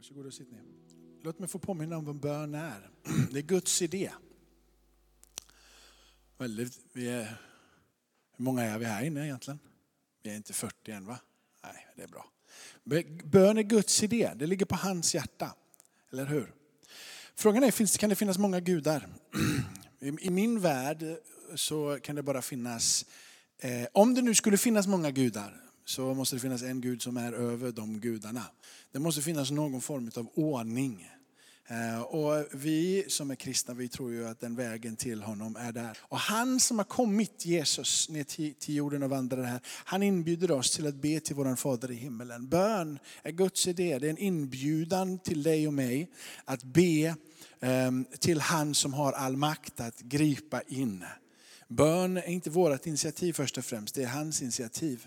Varsågod och sitt ner. Låt mig få påminna om vad bön är. Det är Guds idé. Väldigt, vi är, hur många är vi här inne egentligen? Vi är inte 40 än va? Nej, det är bra. Bön är Guds idé, det ligger på hans hjärta. Eller hur? Frågan är, kan det finnas många gudar? I min värld så kan det bara finnas, eh, om det nu skulle finnas många gudar, så måste det finnas en gud som är över de gudarna. Det måste finnas någon form av ordning. Eh, och vi som är kristna, vi tror ju att den vägen till honom är där. Och han som har kommit, Jesus, ner till, jorden och vandrar här, han inbjuder oss till att be till vår Fader i himmelen. Bön är Guds idé, det är en inbjudan till dig och mig att be ehm, till han som har all makt att gripa in. Bön är inte vårt initiativ först och främst, det är hans initiativ.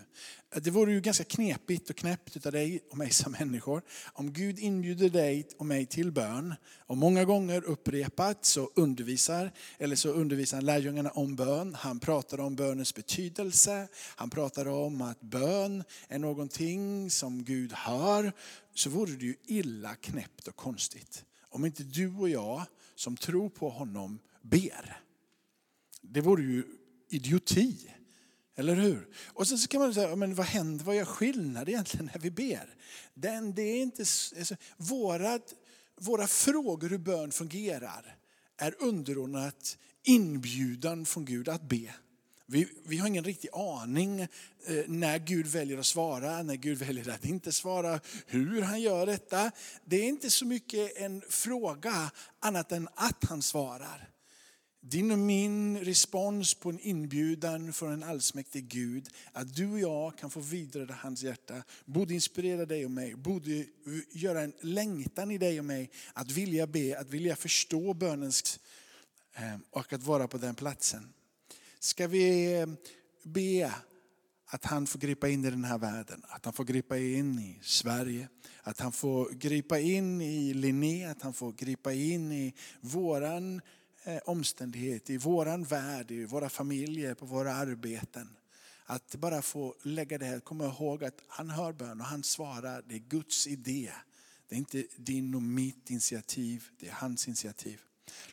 Det vore ju ganska knepigt och knäppt av dig och mig som människor om Gud inbjuder dig och mig till bön och många gånger upprepat så undervisar, eller så undervisar han lärjungarna om bön. Han pratar om bönens betydelse, han pratar om att bön är någonting som Gud hör. Så vore det ju illa knäppt och konstigt om inte du och jag som tror på honom ber. Det vore ju idioti. Eller hur? Och sen så kan man säga, men vad händer, vad gör skillnad egentligen när vi ber? Den, det är inte, alltså, våra, våra frågor hur bön fungerar är underordnat inbjudan från Gud att be. Vi, vi har ingen riktig aning eh, när Gud väljer att svara, när Gud väljer att inte svara, hur han gör detta. Det är inte så mycket en fråga annat än att han svarar. Din och min respons på en inbjudan från en allsmäktig Gud, att du och jag kan få vidare hans hjärta, borde inspirera dig och mig, borde göra en längtan i dig och mig att vilja be, att vilja förstå bönens eh, och att vara på den platsen. Ska vi eh, be att han får gripa in i den här världen, att han får gripa in i Sverige, att han får gripa in i Linné, att han får gripa in i våran Eh, omständighet, i våran värld, i våra familjer, på våra arbeten. Att bara få lägga det här, komma ihåg att han hör bön och han svarar, det är Guds idé. Det är inte din och mitt initiativ, det är hans initiativ.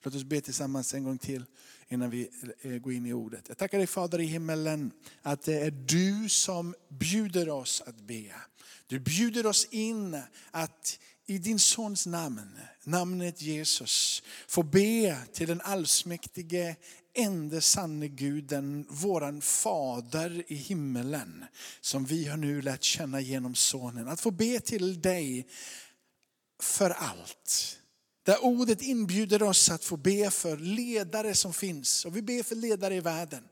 Låt oss be tillsammans en gång till innan vi eh, går in i ordet. Jag tackar dig Fader i himmelen att det är du som bjuder oss att be. Du bjuder oss in att i din sons namn, namnet Jesus, få be till den allsmäktige, ende sanne guden, våran fader i himmelen, som vi har nu lärt känna genom sonen. Att få be till dig för allt. Där ordet inbjuder oss att få be för ledare som finns. Och vi ber för ledare i världen.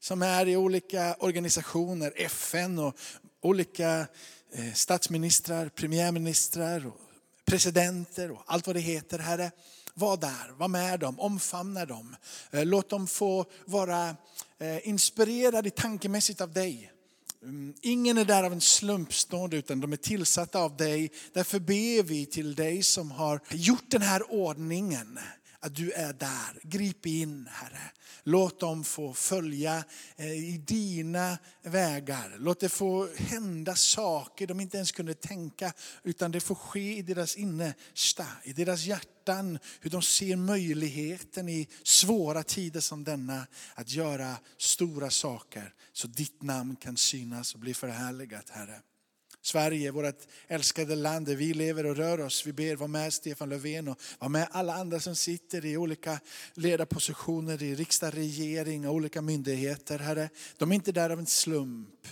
Som är i olika organisationer, FN och olika eh, statsministrar, premiärministrar och presidenter och allt vad det heter. Herre, var där, var med dem, omfamna dem. Eh, låt dem få vara eh, inspirerade tankemässigt av dig. Mm, ingen är där av en slumpstånd utan de är tillsatta av dig. Därför ber vi till dig som har gjort den här ordningen att du är där. Grip in Herre. Låt dem få följa eh, i dina vägar. Låt det få hända saker de inte ens kunde tänka utan det får ske i deras innersta, i deras hjärtan. Hur de ser möjligheten i svåra tider som denna att göra stora saker så ditt namn kan synas och bli förhärligat Herre. Sverige, vårt älskade land där vi lever och rör oss. Vi ber, var med Stefan Löfven och var med alla andra som sitter i olika ledarpositioner i riksdag, regering och olika myndigheter. Herre, de är inte där av en slump.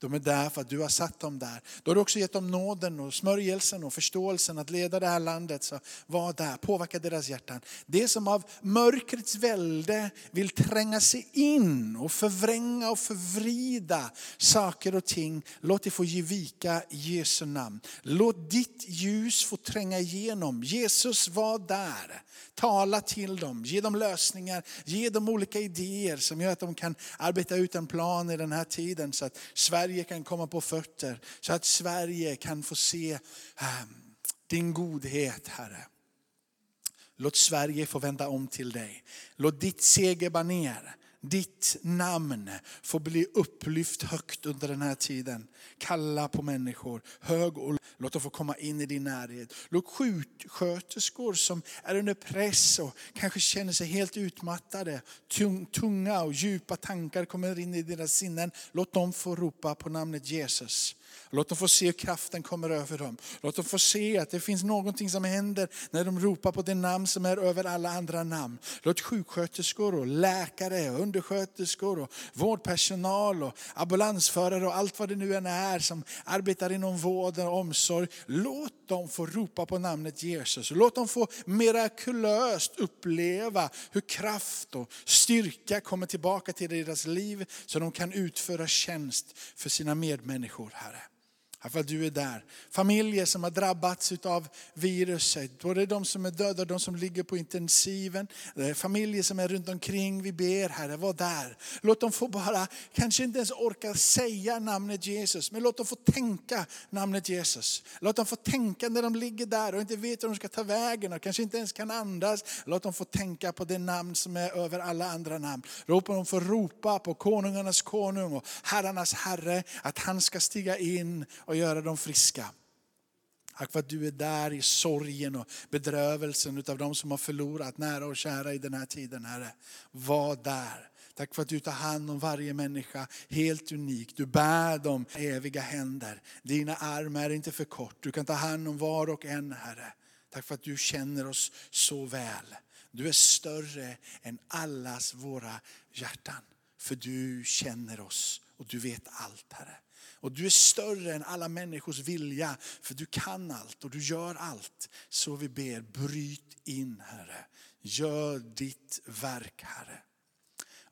De är där för att du har satt dem där. Då har du också gett dem nåden och smörjelsen och förståelsen att leda det här landet. Så var där, påverka deras hjärtan. Det som av mörkrets välde vill tränga sig in och förvränga och förvrida saker och ting. Låt det få ge vika i Jesu namn. Låt ditt ljus få tränga igenom. Jesus var där. Tala till dem, ge dem lösningar, ge dem olika idéer som gör att de kan arbeta ut en plan i den här tiden så att Sverige kan komma på fötter. Så att Sverige kan få se eh, din godhet Herre. Låt Sverige få vända om till dig. Låt ditt segerbaner ditt namn får bli upplyft högt under den här tiden. Kalla på människor, hög och låt dem få komma in i din närhet. Låt sjuksköterskor som är under press och kanske känner sig helt utmattade, tunga och djupa tankar kommer in i deras sinnen. Låt dem få ropa på namnet Jesus. Låt dem få se hur kraften kommer över dem. Låt dem få se att det finns någonting som händer när de ropar på det namn som är över alla andra namn. Låt sjuksköterskor och läkare och undersköterskor och vårdpersonal och ambulansförare och allt vad det nu än är som arbetar inom vård och omsorg. Låt dem få ropa på namnet Jesus. Låt dem få mirakulöst uppleva hur kraft och styrka kommer tillbaka till deras liv så de kan utföra tjänst för sina medmänniskor, Herre. Tack för att du är där. Familjer som har drabbats av viruset, både de som är döda och de som ligger på intensiven. Familjer som är runt omkring, vi ber Herre, var där. Låt dem få bara, kanske inte ens orka säga namnet Jesus, men låt dem få tänka namnet Jesus. Låt dem få tänka när de ligger där och inte vet hur de ska ta vägen och kanske inte ens kan andas. Låt dem få tänka på det namn som är över alla andra namn. Låt dem få ropa på konungarnas konung och herrarnas herre, att han ska stiga in och göra dem friska. Tack för att du är där i sorgen och bedrövelsen av de som har förlorat nära och kära i den här tiden, Herre. Var där. Tack för att du tar hand om varje människa helt unikt. Du bär dem eviga händer. Dina armar är inte för kort. Du kan ta hand om var och en, Herre. Tack för att du känner oss så väl. Du är större än allas våra hjärtan. För du känner oss och du vet allt, Herre. Och du är större än alla människors vilja, för du kan allt och du gör allt. Så vi ber, bryt in Herre. Gör ditt verk Herre.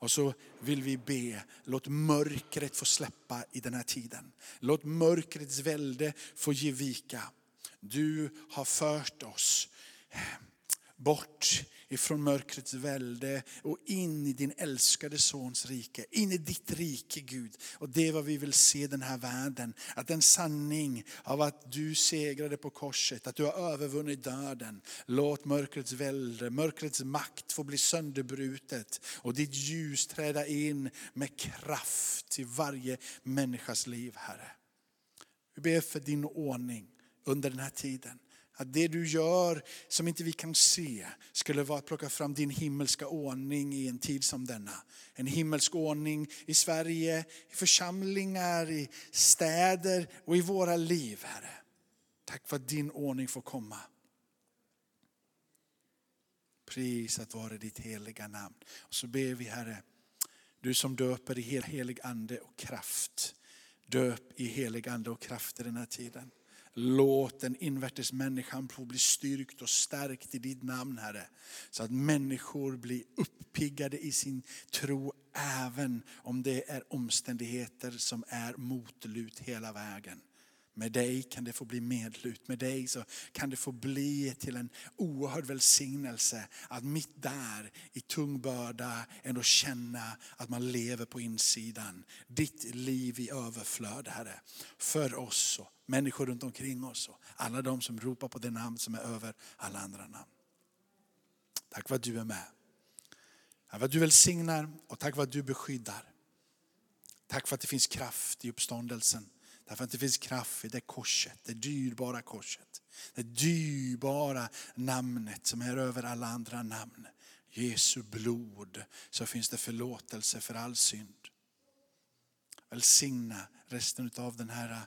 Och så vill vi be, låt mörkret få släppa i den här tiden. Låt mörkrets välde få ge vika. Du har fört oss eh, bort ifrån mörkrets välde och in i din älskade sons rike. In i ditt rike Gud. Och det är vad vi vill se den här världen. Att den sanning av att du segrade på korset, att du har övervunnit döden. Låt mörkrets välde, mörkrets makt få bli sönderbrutet. Och ditt ljus träda in med kraft i varje människas liv Herre. Vi ber för din ordning under den här tiden. Att det du gör som inte vi kan se skulle vara att plocka fram din himmelska ordning i en tid som denna. En himmelsk ordning i Sverige, i församlingar, i städer och i våra liv, Herre. Tack för att din ordning får komma. Prisat vare ditt heliga namn. Och så ber vi Herre, du som döper i helig ande och kraft. Döp i helig ande och kraft i den här tiden. Låt den invärtes människan få bli styrkt och stärkt i ditt namn Herre. Så att människor blir uppiggade i sin tro även om det är omständigheter som är motlut hela vägen. Med dig kan det få bli medlut. Med dig så kan det få bli till en oerhörd välsignelse att mitt där i tung börda ändå känna att man lever på insidan. Ditt liv i överflöd Herre. För oss och människor runt omkring oss och alla de som ropar på det namn som är över alla andra namn. Tack för att du är med. Tack för att du välsignar och tack för att du beskyddar. Tack för att det finns kraft i uppståndelsen. Därför att det finns kraft i det korset, det dyrbara korset. Det dyrbara namnet som är över alla andra namn. Jesu blod, så finns det förlåtelse för all synd. Välsigna resten av den här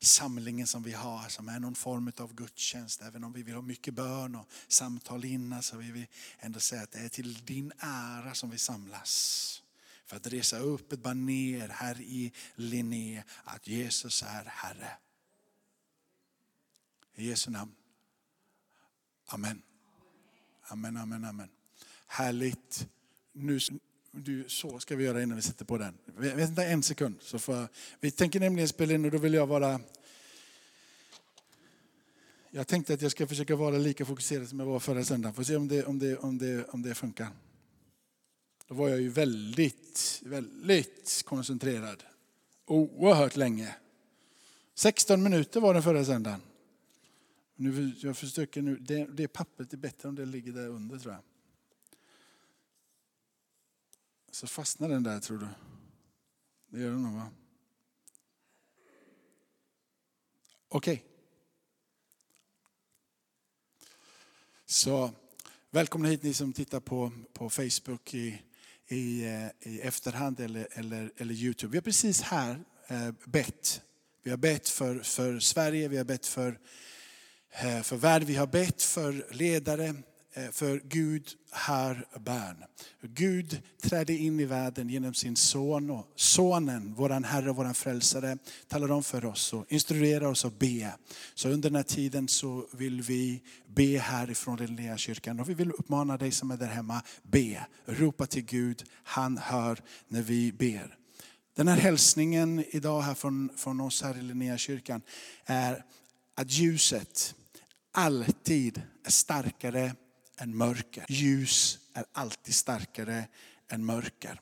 samlingen som vi har, som är någon form av gudstjänst. Även om vi vill ha mycket bön och samtal innan så vill vi ändå säga att det är till din ära som vi samlas för att resa upp ett baner här i Linné att Jesus är Herre. I Jesu namn. Amen. Amen, amen, amen. Härligt. Nu, du, så ska vi göra innan vi sätter på den. Vänta en sekund. Så får, vi tänker nämligen spela in och då vill jag vara... Jag tänkte att jag ska försöka vara lika fokuserad som jag var förra söndagen. Får se om det, om det, om det, om det funkar. Då var jag ju väldigt, väldigt koncentrerad. Oerhört länge. 16 minuter var den förra söndagen. Nu, jag försöker nu, det, det pappret är bättre om det ligger där under tror jag. Så fastnar den där tror du? Det gör den nog va? Okej. Okay. Så välkomna hit ni som tittar på, på Facebook i, i, eh, i efterhand eller, eller, eller Youtube. Vi har precis här eh, bett. Vi har bett för, för Sverige, vi har bett för, eh, för världen, vi har bett för ledare, Eh, för Gud har bön. Gud trädde in i världen genom sin son och sonen, våran Herre och våran frälsare, talar om för oss och instruerar oss att be. Så under den här tiden så vill vi be härifrån kyrkan och vi vill uppmana dig som är där hemma, be, ropa till Gud, han hör när vi ber. Den här hälsningen idag här från, från oss här i Linnéakyrkan är att ljuset alltid är starkare än mörker. Ljus är alltid starkare än mörker.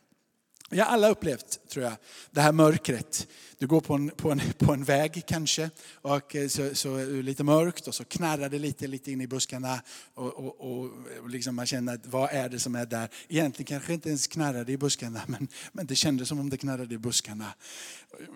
Vi har alla upplevt, tror jag, det här mörkret. Du går på en, på en, på en väg kanske, och eh, så, så är det lite mörkt och så knarrar det lite, lite in i buskarna. Och, och, och liksom man känner, att, vad är det som är där? Egentligen kanske inte ens knarrade i buskarna, men, men det kändes som om det knarrade i buskarna.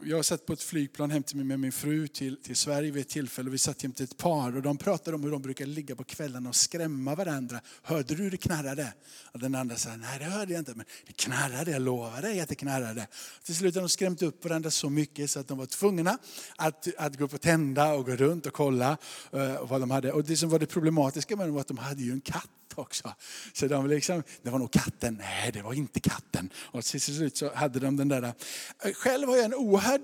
Jag satt på ett flygplan hem till mig med min fru till, till Sverige vid ett tillfälle. Vi satt jämte ett par och de pratade om hur de brukar ligga på kvällarna och skrämma varandra. Hörde du det knarrade? Och den andra sa, nej det hörde jag inte, men det knarrade, jag lovar knarrade, jätteknarrade. Till slut hade de skrämt upp varandra så mycket så att de var tvungna att, att gå upp och tända och gå runt och kolla uh, vad de hade. Och det som var det problematiska med dem var att de hade ju en katt också. Så de liksom, det var nog katten. Nej, det var inte katten. Och till slut så hade de den där. Eh, själv har jag en oerhört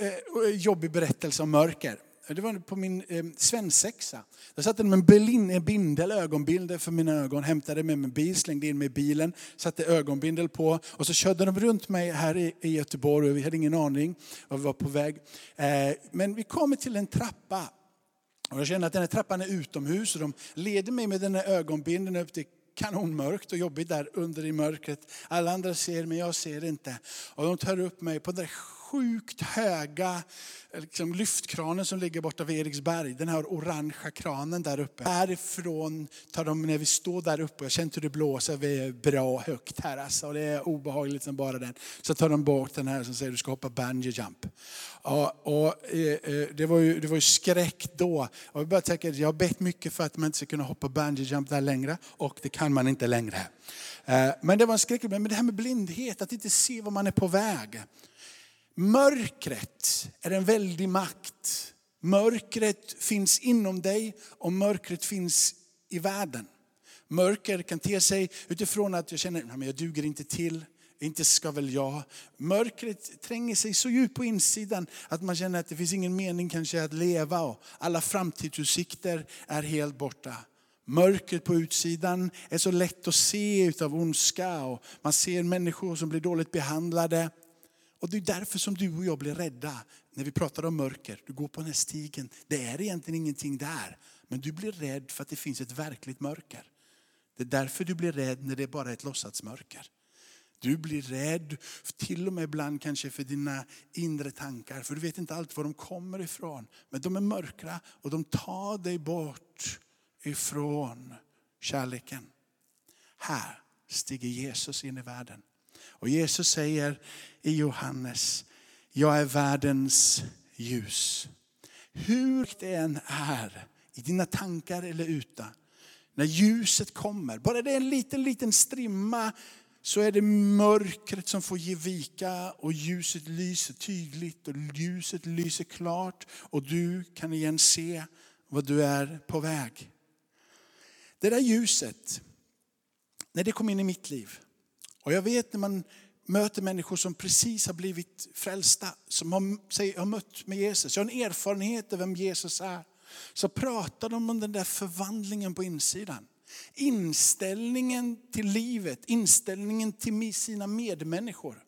eh, jobbig berättelse om mörker. Det var på min eh, svensexa. Där satte de en bindel, ögonbindel för mina ögon, hämtade med mig bil, slängde in mig i bilen, satte ögonbindel på och så körde de runt mig här i, i Göteborg och vi hade ingen aning var vi var på väg. Eh, men vi kommer till en trappa och jag känner att den här trappan är utomhus och de leder mig med den här ögonbindeln upp till kanonmörkt och jobbigt där under i mörkret. Alla andra ser men jag ser inte. Och de tar upp mig på den sjukt höga eh, liksom lyftkranen som ligger borta vid Eriksberg. Den här orangea kranen där uppe. Härifrån tar de, när vi står där uppe, jag känner hur det blåser, vi är bra högt här alltså. Och det är obehagligt som bara den. Så tar de bort den här som säger du ska hoppa bungee jump. Ja, och, eh, eh, det, var ju, det var ju skräck då. Och jag, bara tänker, jag har bett mycket för att man inte ska kunna hoppa bungee jump där längre och det kan man inte längre. Eh, men det var en skräck. Men det här med blindhet, att inte se var man är på väg. Mörkret är en väldig makt. Mörkret finns inom dig och mörkret finns i världen. Mörker kan te sig utifrån att jag känner att jag duger inte till, inte ska väl jag. Mörkret tränger sig så djupt på insidan att man känner att det finns ingen mening kanske att leva och alla framtidsutsikter är helt borta. Mörkret på utsidan är så lätt att se utav ondska och man ser människor som blir dåligt behandlade. Och det är därför som du och jag blir rädda när vi pratar om mörker. Du går på den här stigen, det är egentligen ingenting där. Men du blir rädd för att det finns ett verkligt mörker. Det är därför du blir rädd när det är bara ett låtsasmörker. Du blir rädd, till och med ibland kanske för dina inre tankar. För du vet inte alltid var de kommer ifrån. Men de är mörkra och de tar dig bort ifrån kärleken. Här stiger Jesus in i världen. Och Jesus säger i Johannes, jag är världens ljus. Hur det än är i dina tankar eller utan, när ljuset kommer, bara det är en liten, liten strimma så är det mörkret som får ge vika och ljuset lyser tydligt och ljuset lyser klart och du kan igen se vad du är på väg. Det där ljuset, när det kom in i mitt liv, och jag vet när man möter människor som precis har blivit frälsta, som har, säg, har mött med Jesus, jag har en erfarenhet av vem Jesus är. Så pratar de om den där förvandlingen på insidan. Inställningen till livet, inställningen till sina medmänniskor.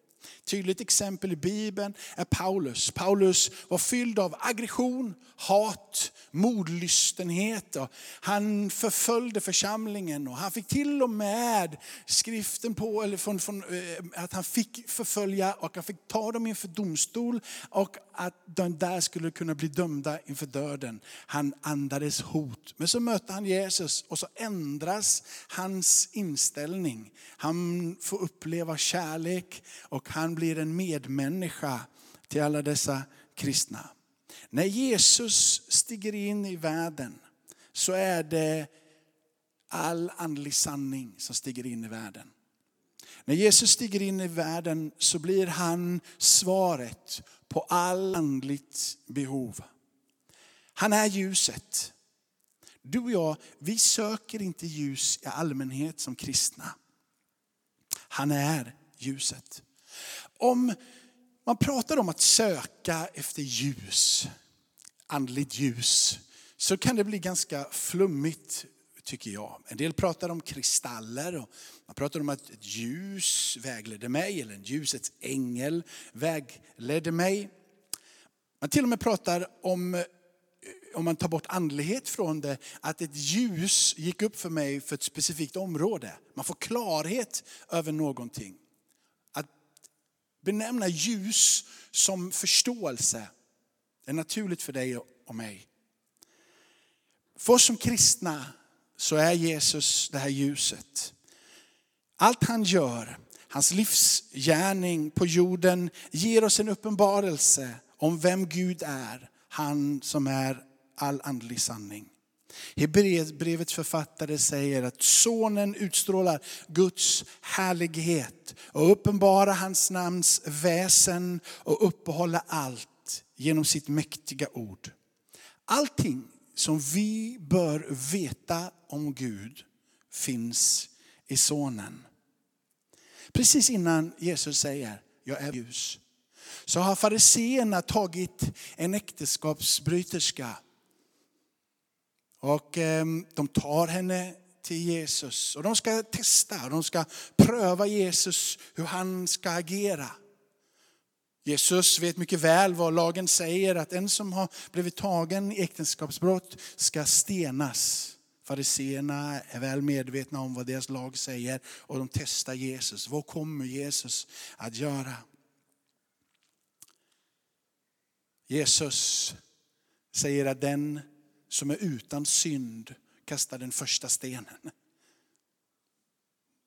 Tydligt exempel i Bibeln är Paulus. Paulus var fylld av aggression, hat, mordlystenhet. Och han förföljde församlingen och han fick till och med skriften på, eller från, från, eh, att han fick förfölja och han fick ta dem inför domstol och att de där skulle kunna bli dömda inför döden. Han andades hot. Men så mötte han Jesus och så ändras hans inställning. Han får uppleva kärlek och han blir en medmänniska till alla dessa kristna. När Jesus stiger in i världen så är det all andlig sanning som stiger in i världen. När Jesus stiger in i världen så blir han svaret på all andligt behov. Han är ljuset. Du och jag, vi söker inte ljus i allmänhet som kristna. Han är ljuset. Om man pratar om att söka efter ljus, andligt ljus, så kan det bli ganska flummigt tycker jag. En del pratar om kristaller och man pratar om att ett ljus vägledde mig eller en ljusets ängel vägledde mig. Man till och med pratar om, om man tar bort andlighet från det, att ett ljus gick upp för mig för ett specifikt område. Man får klarhet över någonting benämna ljus som förståelse är naturligt för dig och mig. För oss som kristna så är Jesus det här ljuset. Allt han gör, hans livsgärning på jorden ger oss en uppenbarelse om vem Gud är. Han som är all andlig sanning. Hebreerbrevets författare säger att sonen utstrålar Guds härlighet och uppenbarar hans namns väsen och uppehåller allt genom sitt mäktiga ord. Allting som vi bör veta om Gud finns i sonen. Precis innan Jesus säger, jag är ljus, så har fariseerna tagit en äktenskapsbryterska och ehm, de tar henne till Jesus och de ska testa, de ska pröva Jesus hur han ska agera. Jesus vet mycket väl vad lagen säger, att en som har blivit tagen i äktenskapsbrott ska stenas. Fariseerna är väl medvetna om vad deras lag säger och de testar Jesus. Vad kommer Jesus att göra? Jesus säger att den som är utan synd kastar den första stenen.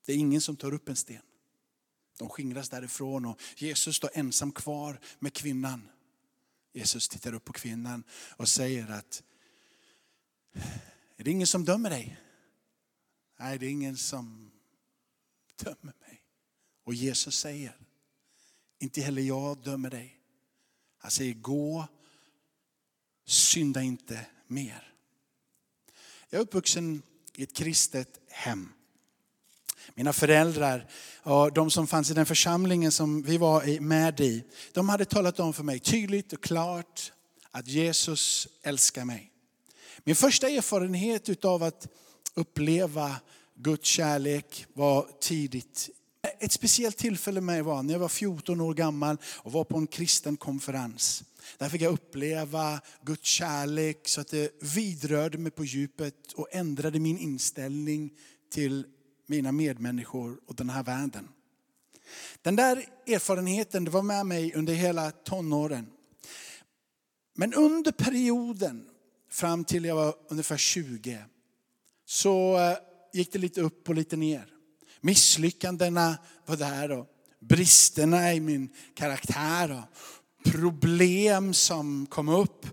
Det är ingen som tar upp en sten. De skingras därifrån och Jesus står ensam kvar med kvinnan. Jesus tittar upp på kvinnan och säger att är det ingen som dömer dig? Nej, det är ingen som dömer mig. Och Jesus säger, inte heller jag dömer dig. Han säger gå, synda inte mer. Jag är uppvuxen i ett kristet hem. Mina föräldrar och de som fanns i den församlingen som vi var med i, de hade talat om för mig tydligt och klart att Jesus älskar mig. Min första erfarenhet av att uppleva Guds kärlek var tidigt. Ett speciellt tillfälle med mig var när jag var 14 år gammal och var på en kristen konferens. Där fick jag uppleva Guds kärlek så att det vidrörde mig på djupet och ändrade min inställning till mina medmänniskor och den här världen. Den där erfarenheten det var med mig under hela tonåren. Men under perioden fram till jag var ungefär 20 så eh, gick det lite upp och lite ner. Misslyckandena var där och bristerna i min karaktär och problem som kom upp.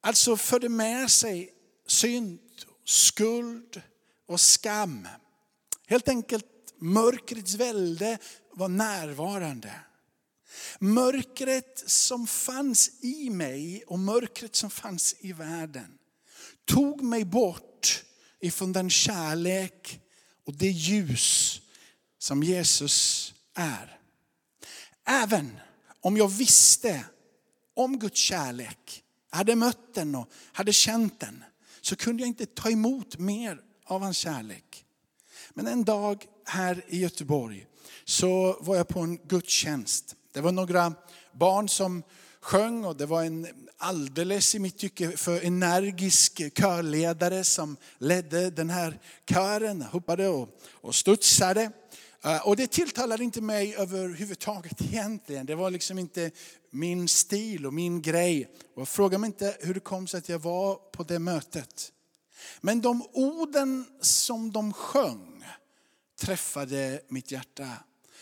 Alltså förde med sig synd, skuld och skam. Helt enkelt mörkrets välde var närvarande. Mörkret som fanns i mig och mörkret som fanns i världen tog mig bort ifrån den kärlek och det ljus som Jesus är. Även om jag visste om Guds kärlek, hade mött den och hade känt den, så kunde jag inte ta emot mer av hans kärlek. Men en dag här i Göteborg så var jag på en gudstjänst. Det var några barn som sjöng och det var en alldeles i mitt tycke för energisk körledare som ledde den här kören, hoppade och, och studsade. Eh, och det tilltalade inte mig överhuvudtaget egentligen. Det var liksom inte min stil och min grej. Och fråga mig inte hur det kom sig att jag var på det mötet. Men de orden som de sjöng träffade mitt hjärta.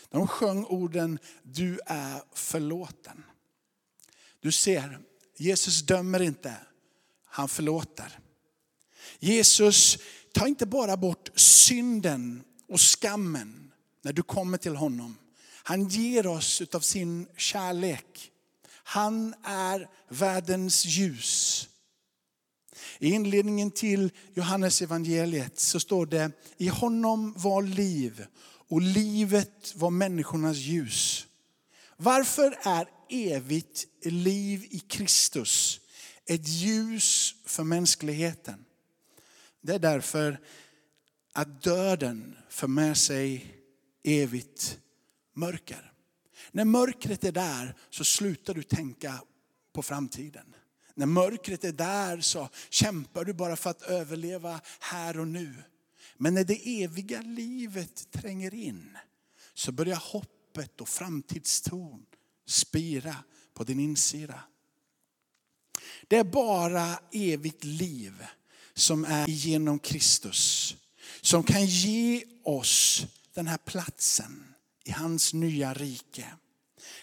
De sjöng orden, du är förlåten. Du ser, Jesus dömer inte, han förlåter. Jesus tar inte bara bort synden och skammen när du kommer till honom. Han ger oss utav sin kärlek. Han är världens ljus. I inledningen till Johannes evangeliet så står det, i honom var liv och livet var människornas ljus. Varför är evigt liv i Kristus ett ljus för mänskligheten? Det är därför att döden för med sig evigt mörker. När mörkret är där så slutar du tänka på framtiden. När mörkret är där så kämpar du bara för att överleva här och nu. Men när det eviga livet tränger in så börjar hoppet och framtidstron spira på din insida. Det är bara evigt liv som är genom Kristus. Som kan ge oss den här platsen i hans nya rike.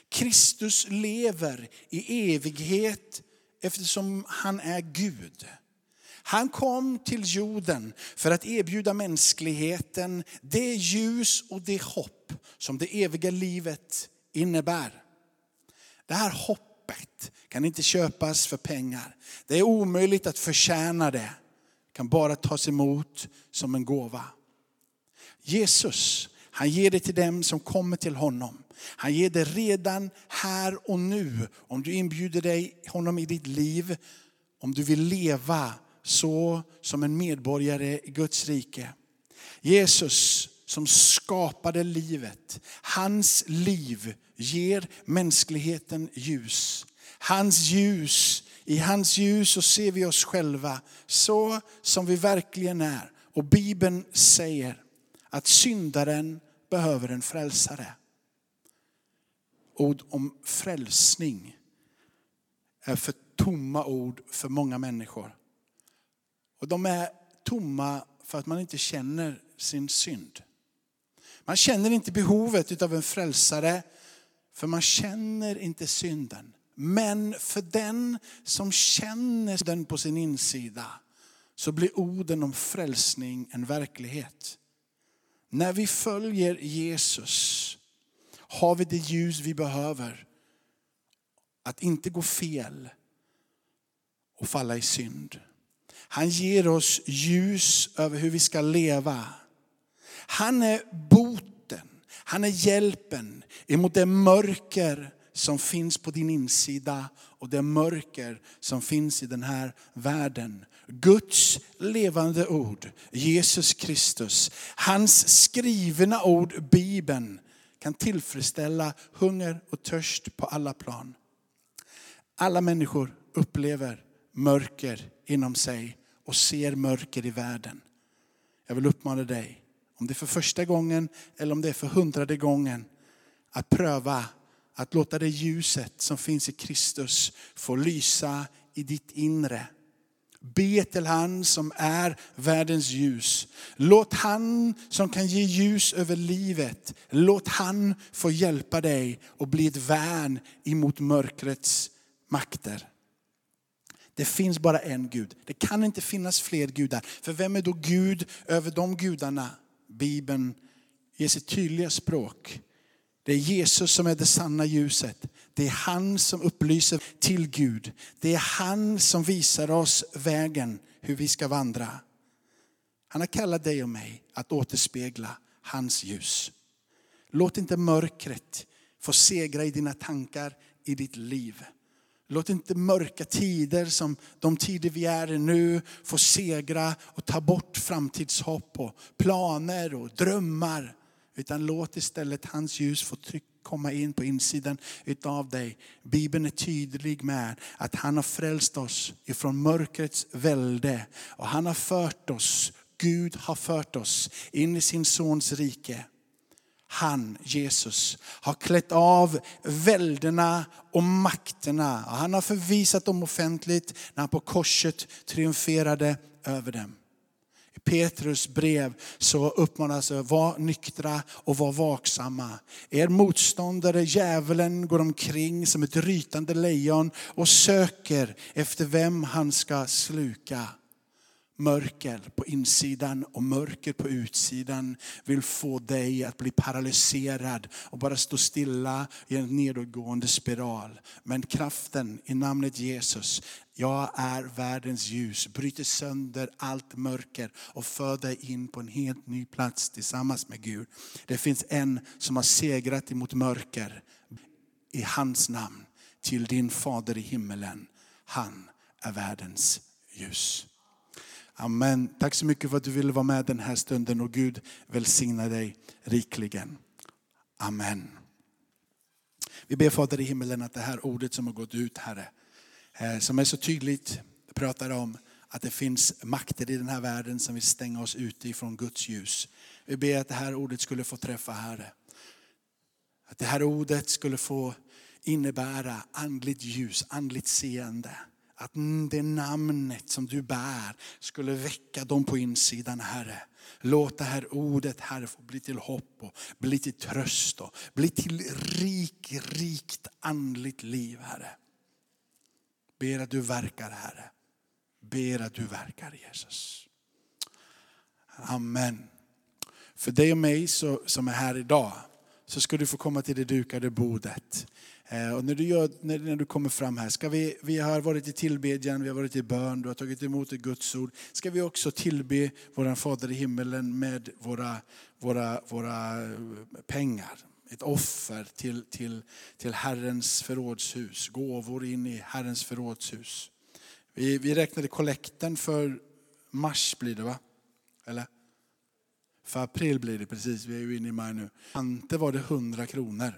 Kristus lever i evighet eftersom han är Gud. Han kom till jorden för att erbjuda mänskligheten det ljus och det hopp som det eviga livet innebär. Det här hoppet kan inte köpas för pengar. Det är omöjligt att förtjäna det. det kan bara tas emot som en gåva. Jesus, han ger det till dem som kommer till honom. Han ger det redan här och nu. Om du inbjuder dig, honom i ditt liv, om du vill leva så som en medborgare i Guds rike. Jesus som skapade livet, hans liv ger mänskligheten ljus. Hans ljus, i hans ljus så ser vi oss själva så som vi verkligen är. Och Bibeln säger att syndaren behöver en frälsare. Ord om frälsning är för tomma ord för många människor. Och de är tomma för att man inte känner sin synd. Man känner inte behovet av en frälsare för man känner inte synden. Men för den som känner den på sin insida så blir orden om frälsning en verklighet. När vi följer Jesus har vi det ljus vi behöver. Att inte gå fel och falla i synd. Han ger oss ljus över hur vi ska leva. Han är boten, han är hjälpen emot det mörker som finns på din insida och det mörker som finns i den här världen. Guds levande ord, Jesus Kristus, hans skrivna ord, Bibeln, kan tillfredsställa hunger och törst på alla plan. Alla människor upplever mörker inom sig och ser mörker i världen. Jag vill uppmana dig, om det är för första gången eller om det är för hundrade gången, att pröva att låta det ljuset som finns i Kristus få lysa i ditt inre. Be till han som är världens ljus. Låt han som kan ge ljus över livet, låt han få hjälpa dig och bli ett värn emot mörkrets makter. Det finns bara en Gud. Det kan inte finnas fler gudar. För vem är då Gud över de gudarna? Bibeln ger sitt tydliga språk. Det är Jesus som är det sanna ljuset. Det är han som upplyser till Gud. Det är han som visar oss vägen hur vi ska vandra. Han har kallat dig och mig att återspegla hans ljus. Låt inte mörkret få segra i dina tankar, i ditt liv. Låt inte mörka tider som de tider vi är i nu få segra och ta bort framtidshopp och planer och drömmar. Utan låt istället hans ljus få tryck, komma in på insidan utav dig. Bibeln är tydlig med att han har frälst oss ifrån mörkrets välde. Och han har fört oss, Gud har fört oss in i sin sons rike. Han, Jesus, har klätt av välderna och makterna. Han har förvisat dem offentligt när han på korset triumferade över dem. I Petrus brev så uppmanas att vara nyktra och vara vaksamma. Er motståndare djävulen går omkring som ett rytande lejon och söker efter vem han ska sluka mörker på insidan och mörker på utsidan vill få dig att bli paralyserad och bara stå stilla i en nedåtgående spiral. Men kraften i namnet Jesus, jag är världens ljus, bryter sönder allt mörker och för dig in på en helt ny plats tillsammans med Gud. Det finns en som har segrat emot mörker i hans namn till din fader i himmelen. Han är världens ljus. Amen. Tack så mycket för att du ville vara med den här stunden och Gud välsigna dig rikligen. Amen. Vi ber Fader i himmelen att det här ordet som har gått ut Herre, eh, som är så tydligt, pratar om att det finns makter i den här världen som vill stänga oss ute ifrån Guds ljus. Vi ber att det här ordet skulle få träffa Herre. Att det här ordet skulle få innebära andligt ljus, andligt seende att det namnet som du bär skulle väcka dem på insidan, Herre. Låt det här ordet, Herre, få bli till hopp och bli till tröst och bli till rik, rikt andligt liv, Herre. Ber att du verkar, Herre. Ber att du verkar, Jesus. Amen. För dig och mig så, som är här idag så ska du få komma till det dukade bordet. Eh, och när, du gör, när, när, du kommer fram här, ska vi, vi har varit i tillbedjan, vi har varit i bön, du har tagit emot ett Guds ord. Ska vi också tillbe vår Fader i himmelen med våra, våra, våra eh, pengar. Ett offer till, till, till Herrens förrådshus, gåvor in i Herrens förrådshus. Vi, vi räknade kollekten för mars blir det va? Eller? För april blir det precis, vi är ju inne i maj nu. Ante var det 100 kronor.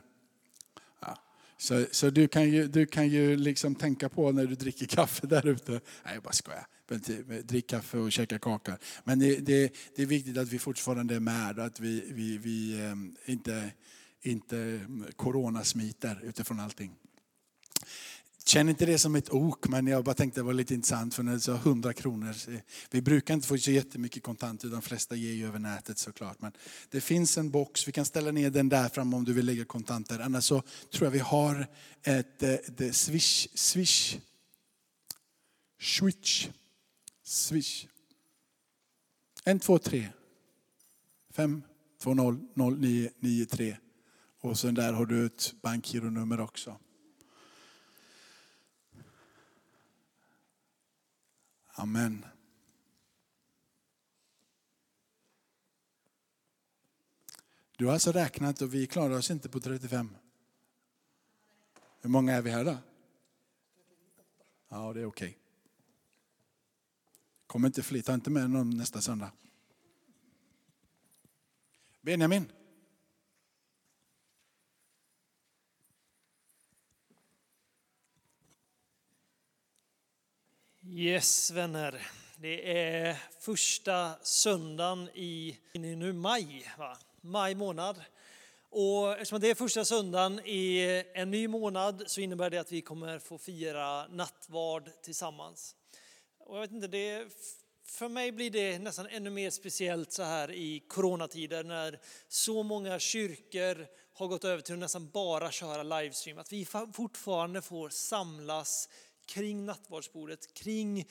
Så, så du kan ju, du kan ju liksom tänka på när du dricker kaffe där ute. Nej, jag bara skojar. Eh, drick kaffe och käka kaka. Men det, det, det, är viktigt att vi fortfarande är med och att vi, vi, vi eh, inte, inte mm, coronasmiter utifrån allting. Känn inte det som ett ok, men jag bara tänkte det var lite intressant för när du sa 100 kronor. Vi brukar inte få så jättemycket kontanter, de flesta ger ju över nätet såklart. Men det finns en box, vi kan ställa ner den där fram om du vill lägga kontanter. Annars så tror jag vi har ett, eh, ett ett swish, swish, switch, swish. 1, 2, 3, 5, 2, 0, 0, 9, 9, 3. Och sen där har du ett bankgironummer också. Amen. Du har alltså räknat och vi klarar oss inte på 35. Hur många är vi här då? Ja, det är okej. Okay. Kom inte fler, ta inte med någon nästa söndag. Benjamin. Yes, vänner. Det är första söndagen i, nu maj, va? maj månad. Och eftersom det är första söndagen i en ny månad så innebär det att vi kommer få fira nattvard tillsammans. Och jag vet inte, det, för mig blir det nästan ännu mer speciellt så här i coronatider när så många kyrkor har gått över till att nästan bara köra livestream. Att vi fortfarande får samlas kring nattvardsbordet, kring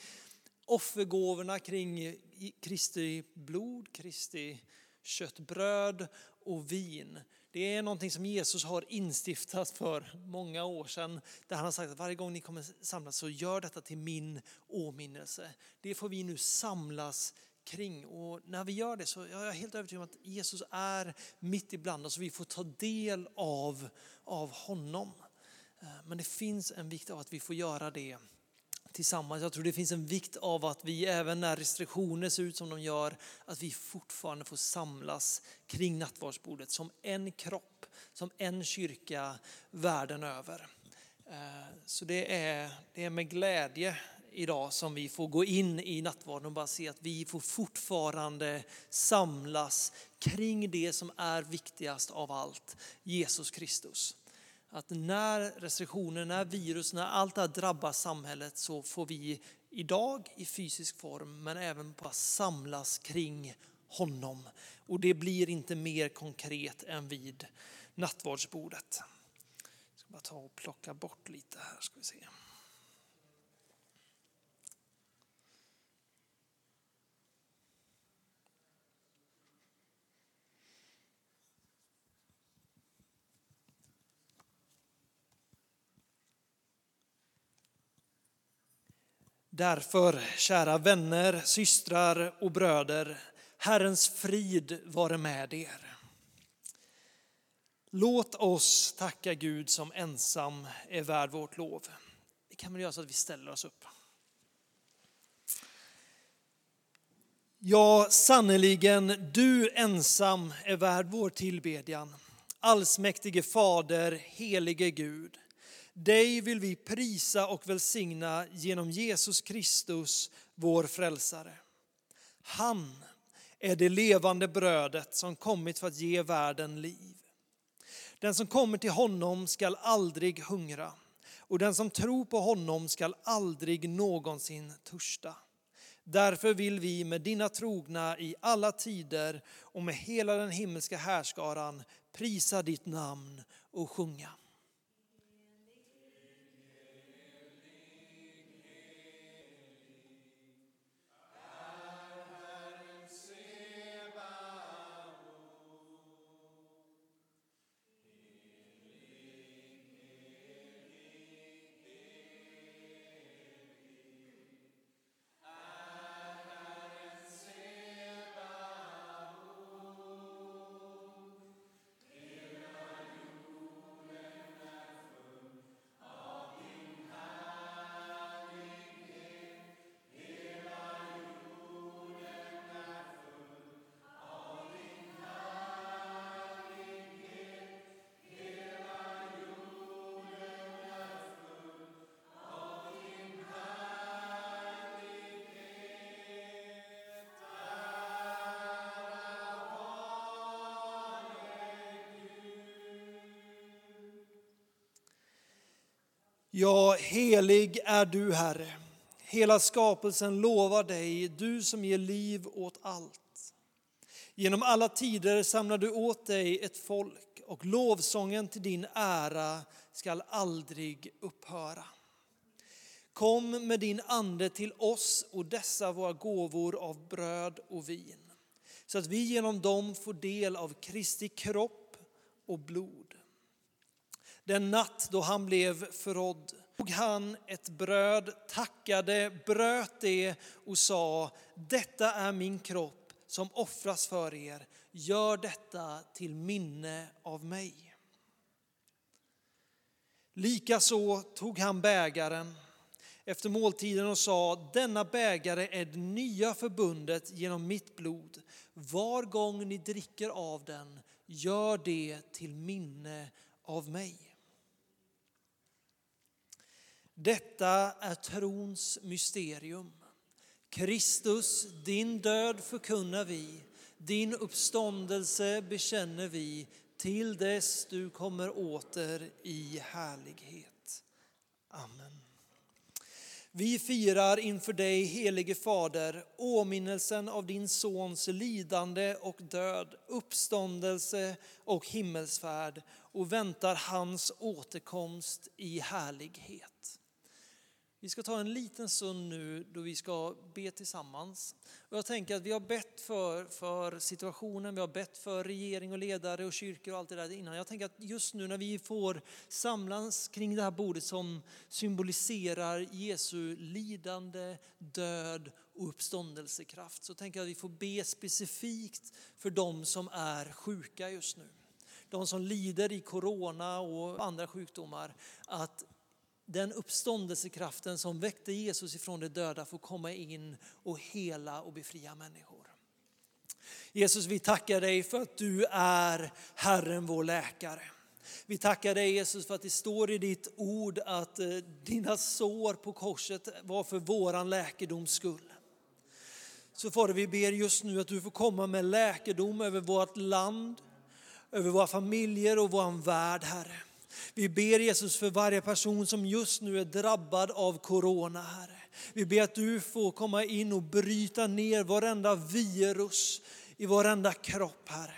offergåvorna, kring Kristi blod, Kristi köttbröd och vin. Det är någonting som Jesus har instiftat för många år sedan. Där han har sagt att varje gång ni kommer samlas så gör detta till min åminnelse. Det får vi nu samlas kring. Och när vi gör det så är jag helt övertygad om att Jesus är mitt ibland oss och vi får ta del av, av honom. Eh, men det finns en vikt av att vi får göra det tillsammans. Jag tror det finns en vikt av att vi även när restriktioner ser ut som de gör, att vi fortfarande får samlas kring nattvardsbordet som en kropp, som en kyrka världen över. Eh, så det är, det är med glädje idag som vi får gå in i nattvarden och bara se att vi får fortfarande samlas kring det som är viktigast av allt, Jesus Kristus. Att när restriktioner, när virus, när allt det här drabbar samhället så får vi idag i fysisk form men även bara samlas kring honom. Och det blir inte mer konkret än vid nattvardsbordet. Jag ska bara ta och plocka bort lite här ska vi se. Därför, kära vänner, systrar och bröder, Herrens frid vare med er. Låt oss tacka Gud som ensam är värd vårt lov. Det kan väl göra så att vi ställer oss upp. Ja, sannerligen, du ensam är värd vår tillbedjan. Allsmäktige Fader, helige Gud. Dig vill vi prisa och välsigna genom Jesus Kristus, vår frälsare. Han är det levande brödet som kommit för att ge världen liv. Den som kommer till honom skall aldrig hungra och den som tror på honom skall aldrig någonsin törsta. Därför vill vi med dina trogna i alla tider och med hela den himmelska härskaran prisa ditt namn och sjunga. Ja, helig är du, Herre. Hela skapelsen lovar dig, du som ger liv åt allt. Genom alla tider samlar du åt dig ett folk och lovsången till din ära skall aldrig upphöra. Kom med din ande till oss och dessa våra gåvor av bröd och vin, så att vi genom dem får del av Kristi kropp och blod. Den natt då han blev förrådd tog han ett bröd, tackade, bröt det och sa, detta är min kropp som offras för er. Gör detta till minne av mig. Likaså tog han bägaren efter måltiden och sa, denna bägare är det nya förbundet genom mitt blod. Var gång ni dricker av den, gör det till minne av mig. Detta är trons mysterium. Kristus, din död förkunnar vi, din uppståndelse bekänner vi till dess du kommer åter i härlighet. Amen. Vi firar inför dig, helige Fader, åminnelsen av din Sons lidande och död, uppståndelse och himmelsfärd och väntar hans återkomst i härlighet. Vi ska ta en liten stund nu då vi ska be tillsammans. Och jag tänker att vi har bett för, för situationen, vi har bett för regering och ledare och kyrkor och allt det där innan. Jag tänker att just nu när vi får samlas kring det här bordet som symboliserar Jesu lidande, död och uppståndelsekraft så tänker jag att vi får be specifikt för de som är sjuka just nu. De som lider i corona och andra sjukdomar. Att den uppståndelsekraften som väckte Jesus ifrån de döda får komma in och hela och befria människor. Jesus, vi tackar dig för att du är Herren vår läkare. Vi tackar dig Jesus för att det står i ditt ord att eh, dina sår på korset var för våran läkedoms skull. Så Fader, vi ber just nu att du får komma med läkedom över vårt land, över våra familjer och vår värld, Herre. Vi ber Jesus för varje person som just nu är drabbad av corona, Herre. Vi ber att du får komma in och bryta ner varenda virus i varenda kropp, Herre.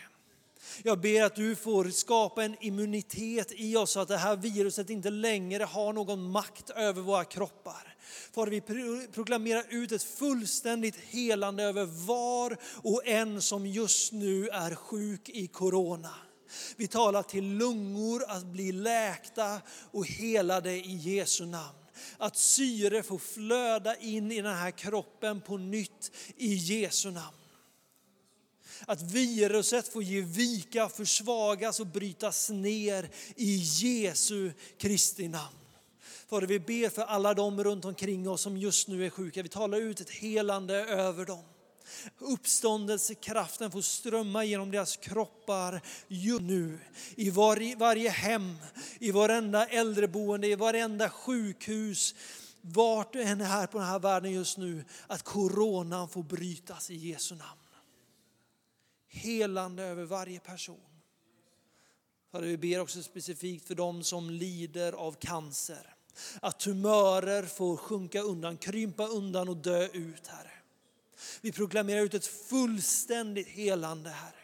Jag ber att du får skapa en immunitet i oss så att det här viruset inte längre har någon makt över våra kroppar. Fader, vi proklamerar ut ett fullständigt helande över var och en som just nu är sjuk i corona. Vi talar till lungor att bli läkta och helade i Jesu namn. Att syre får flöda in i den här kroppen på nytt i Jesu namn. Att viruset får ge vika, försvagas och brytas ner i Jesu Kristi namn. Fader, vi ber för alla de runt omkring oss som just nu är sjuka. Vi talar ut ett helande över dem. Uppståndelsekraften får strömma genom deras kroppar just nu. I varje, varje hem, i varenda äldreboende, i varenda sjukhus, vart du än är här på den här världen just nu, att coronan får brytas i Jesu namn. Helande över varje person. Fader, vi ber också specifikt för dem som lider av cancer. Att tumörer får sjunka undan, krympa undan och dö ut, Herre. Vi proklamerar ut ett fullständigt helande, Herre.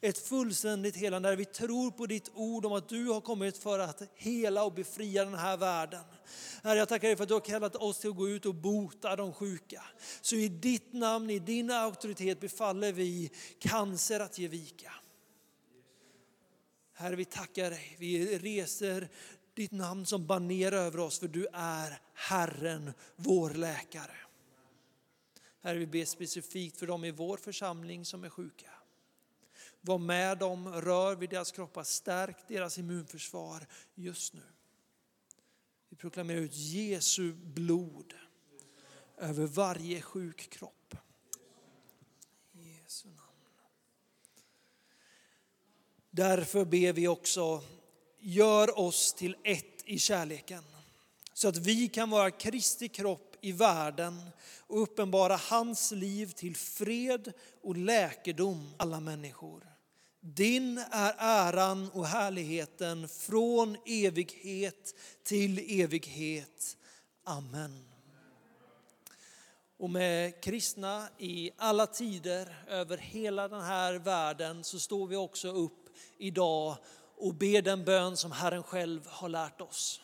Ett fullständigt helande där vi tror på ditt ord om att du har kommit för att hela och befria den här världen. Herre, jag tackar dig för att du har kallat oss till att gå ut och bota de sjuka. Så i ditt namn, i din auktoritet befaller vi cancer att ge vika. Herre, vi tackar dig. Vi reser ditt namn som baner över oss, för du är Herren, vår läkare. Herre, vi ber specifikt för dem i vår församling som är sjuka. Var med dem, rör vid deras kroppar, stärk deras immunförsvar just nu. Vi proklamerar ut Jesu blod över varje sjuk kropp. Jesu namn. Därför ber vi också, gör oss till ett i kärleken. Så att vi kan vara Kristi kropp i världen och uppenbara hans liv till fred och läkedom alla människor. Din är äran och härligheten från evighet till evighet. Amen. Och med kristna i alla tider över hela den här världen så står vi också upp idag och ber den bön som Herren själv har lärt oss.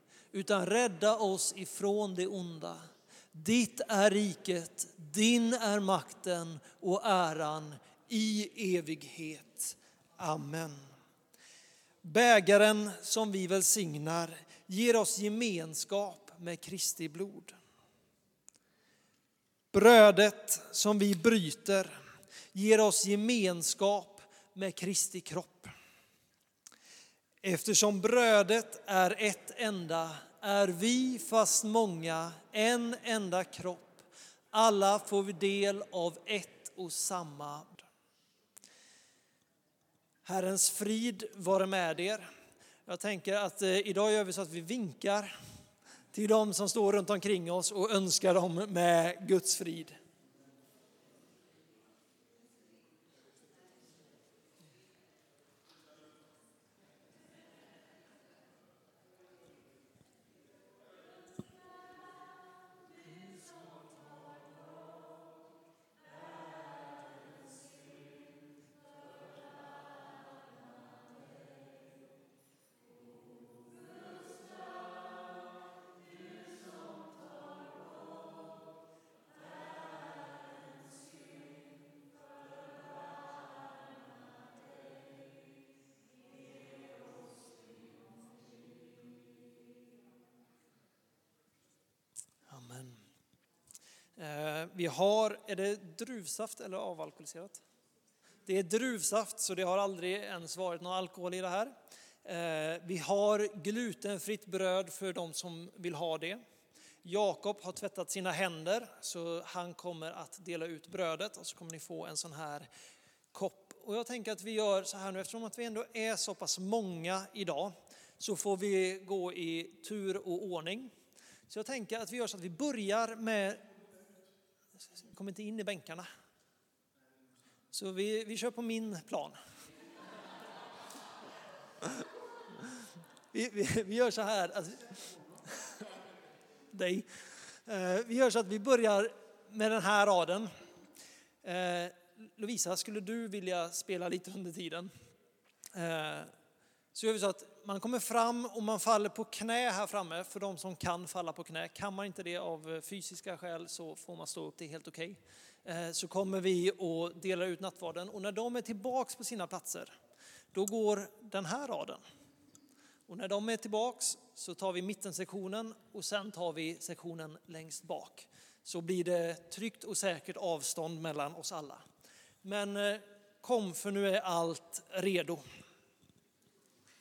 utan rädda oss ifrån det onda. Ditt är riket, din är makten och äran i evighet. Amen. Bägaren som vi välsignar ger oss gemenskap med Kristi blod. Brödet som vi bryter ger oss gemenskap med Kristi kropp. Eftersom brödet är ett enda är vi, fast många, en enda kropp. Alla får vi del av ett och samma. Herrens frid vare med er. Jag tänker att eh, idag gör vi så att vi vinkar till de som står runt omkring oss och önskar dem med Guds frid. Vi har, är det druvsaft eller avalkoholiserat? Det är druvsaft, så det har aldrig ens varit någon alkohol i det här. Eh, vi har glutenfritt bröd för de som vill ha det. Jakob har tvättat sina händer, så han kommer att dela ut brödet och så kommer ni få en sån här kopp. Och jag tänker att vi gör så här nu, eftersom att vi ändå är så pass många idag, så får vi gå i tur och ordning. Så jag tänker att vi gör så att vi börjar med, kom inte in i bänkarna. Så vi, vi kör på min plan. Vi, vi, vi gör så här, Alltså, dig. Eh, vi gör så att vi börjar med den här raden. Eh, Lovisa, skulle du vilja spela lite under tiden? Eh, så gör vi så att man kommer fram och man faller på knä här framme för de som kan falla på knä. Kan man inte det av eh, fysiska skäl så får man stå upp, det är helt okej. Okay. Så kommer vi och delar ut nattvarden och när de är tillbaks på sina platser, då går den här raden. Och när de är tillbaks så tar vi mittensektionen och sen tar vi sektionen längst bak. Så blir det tryggt och säkert avstånd mellan oss alla. Men eh, kom för nu är allt redo.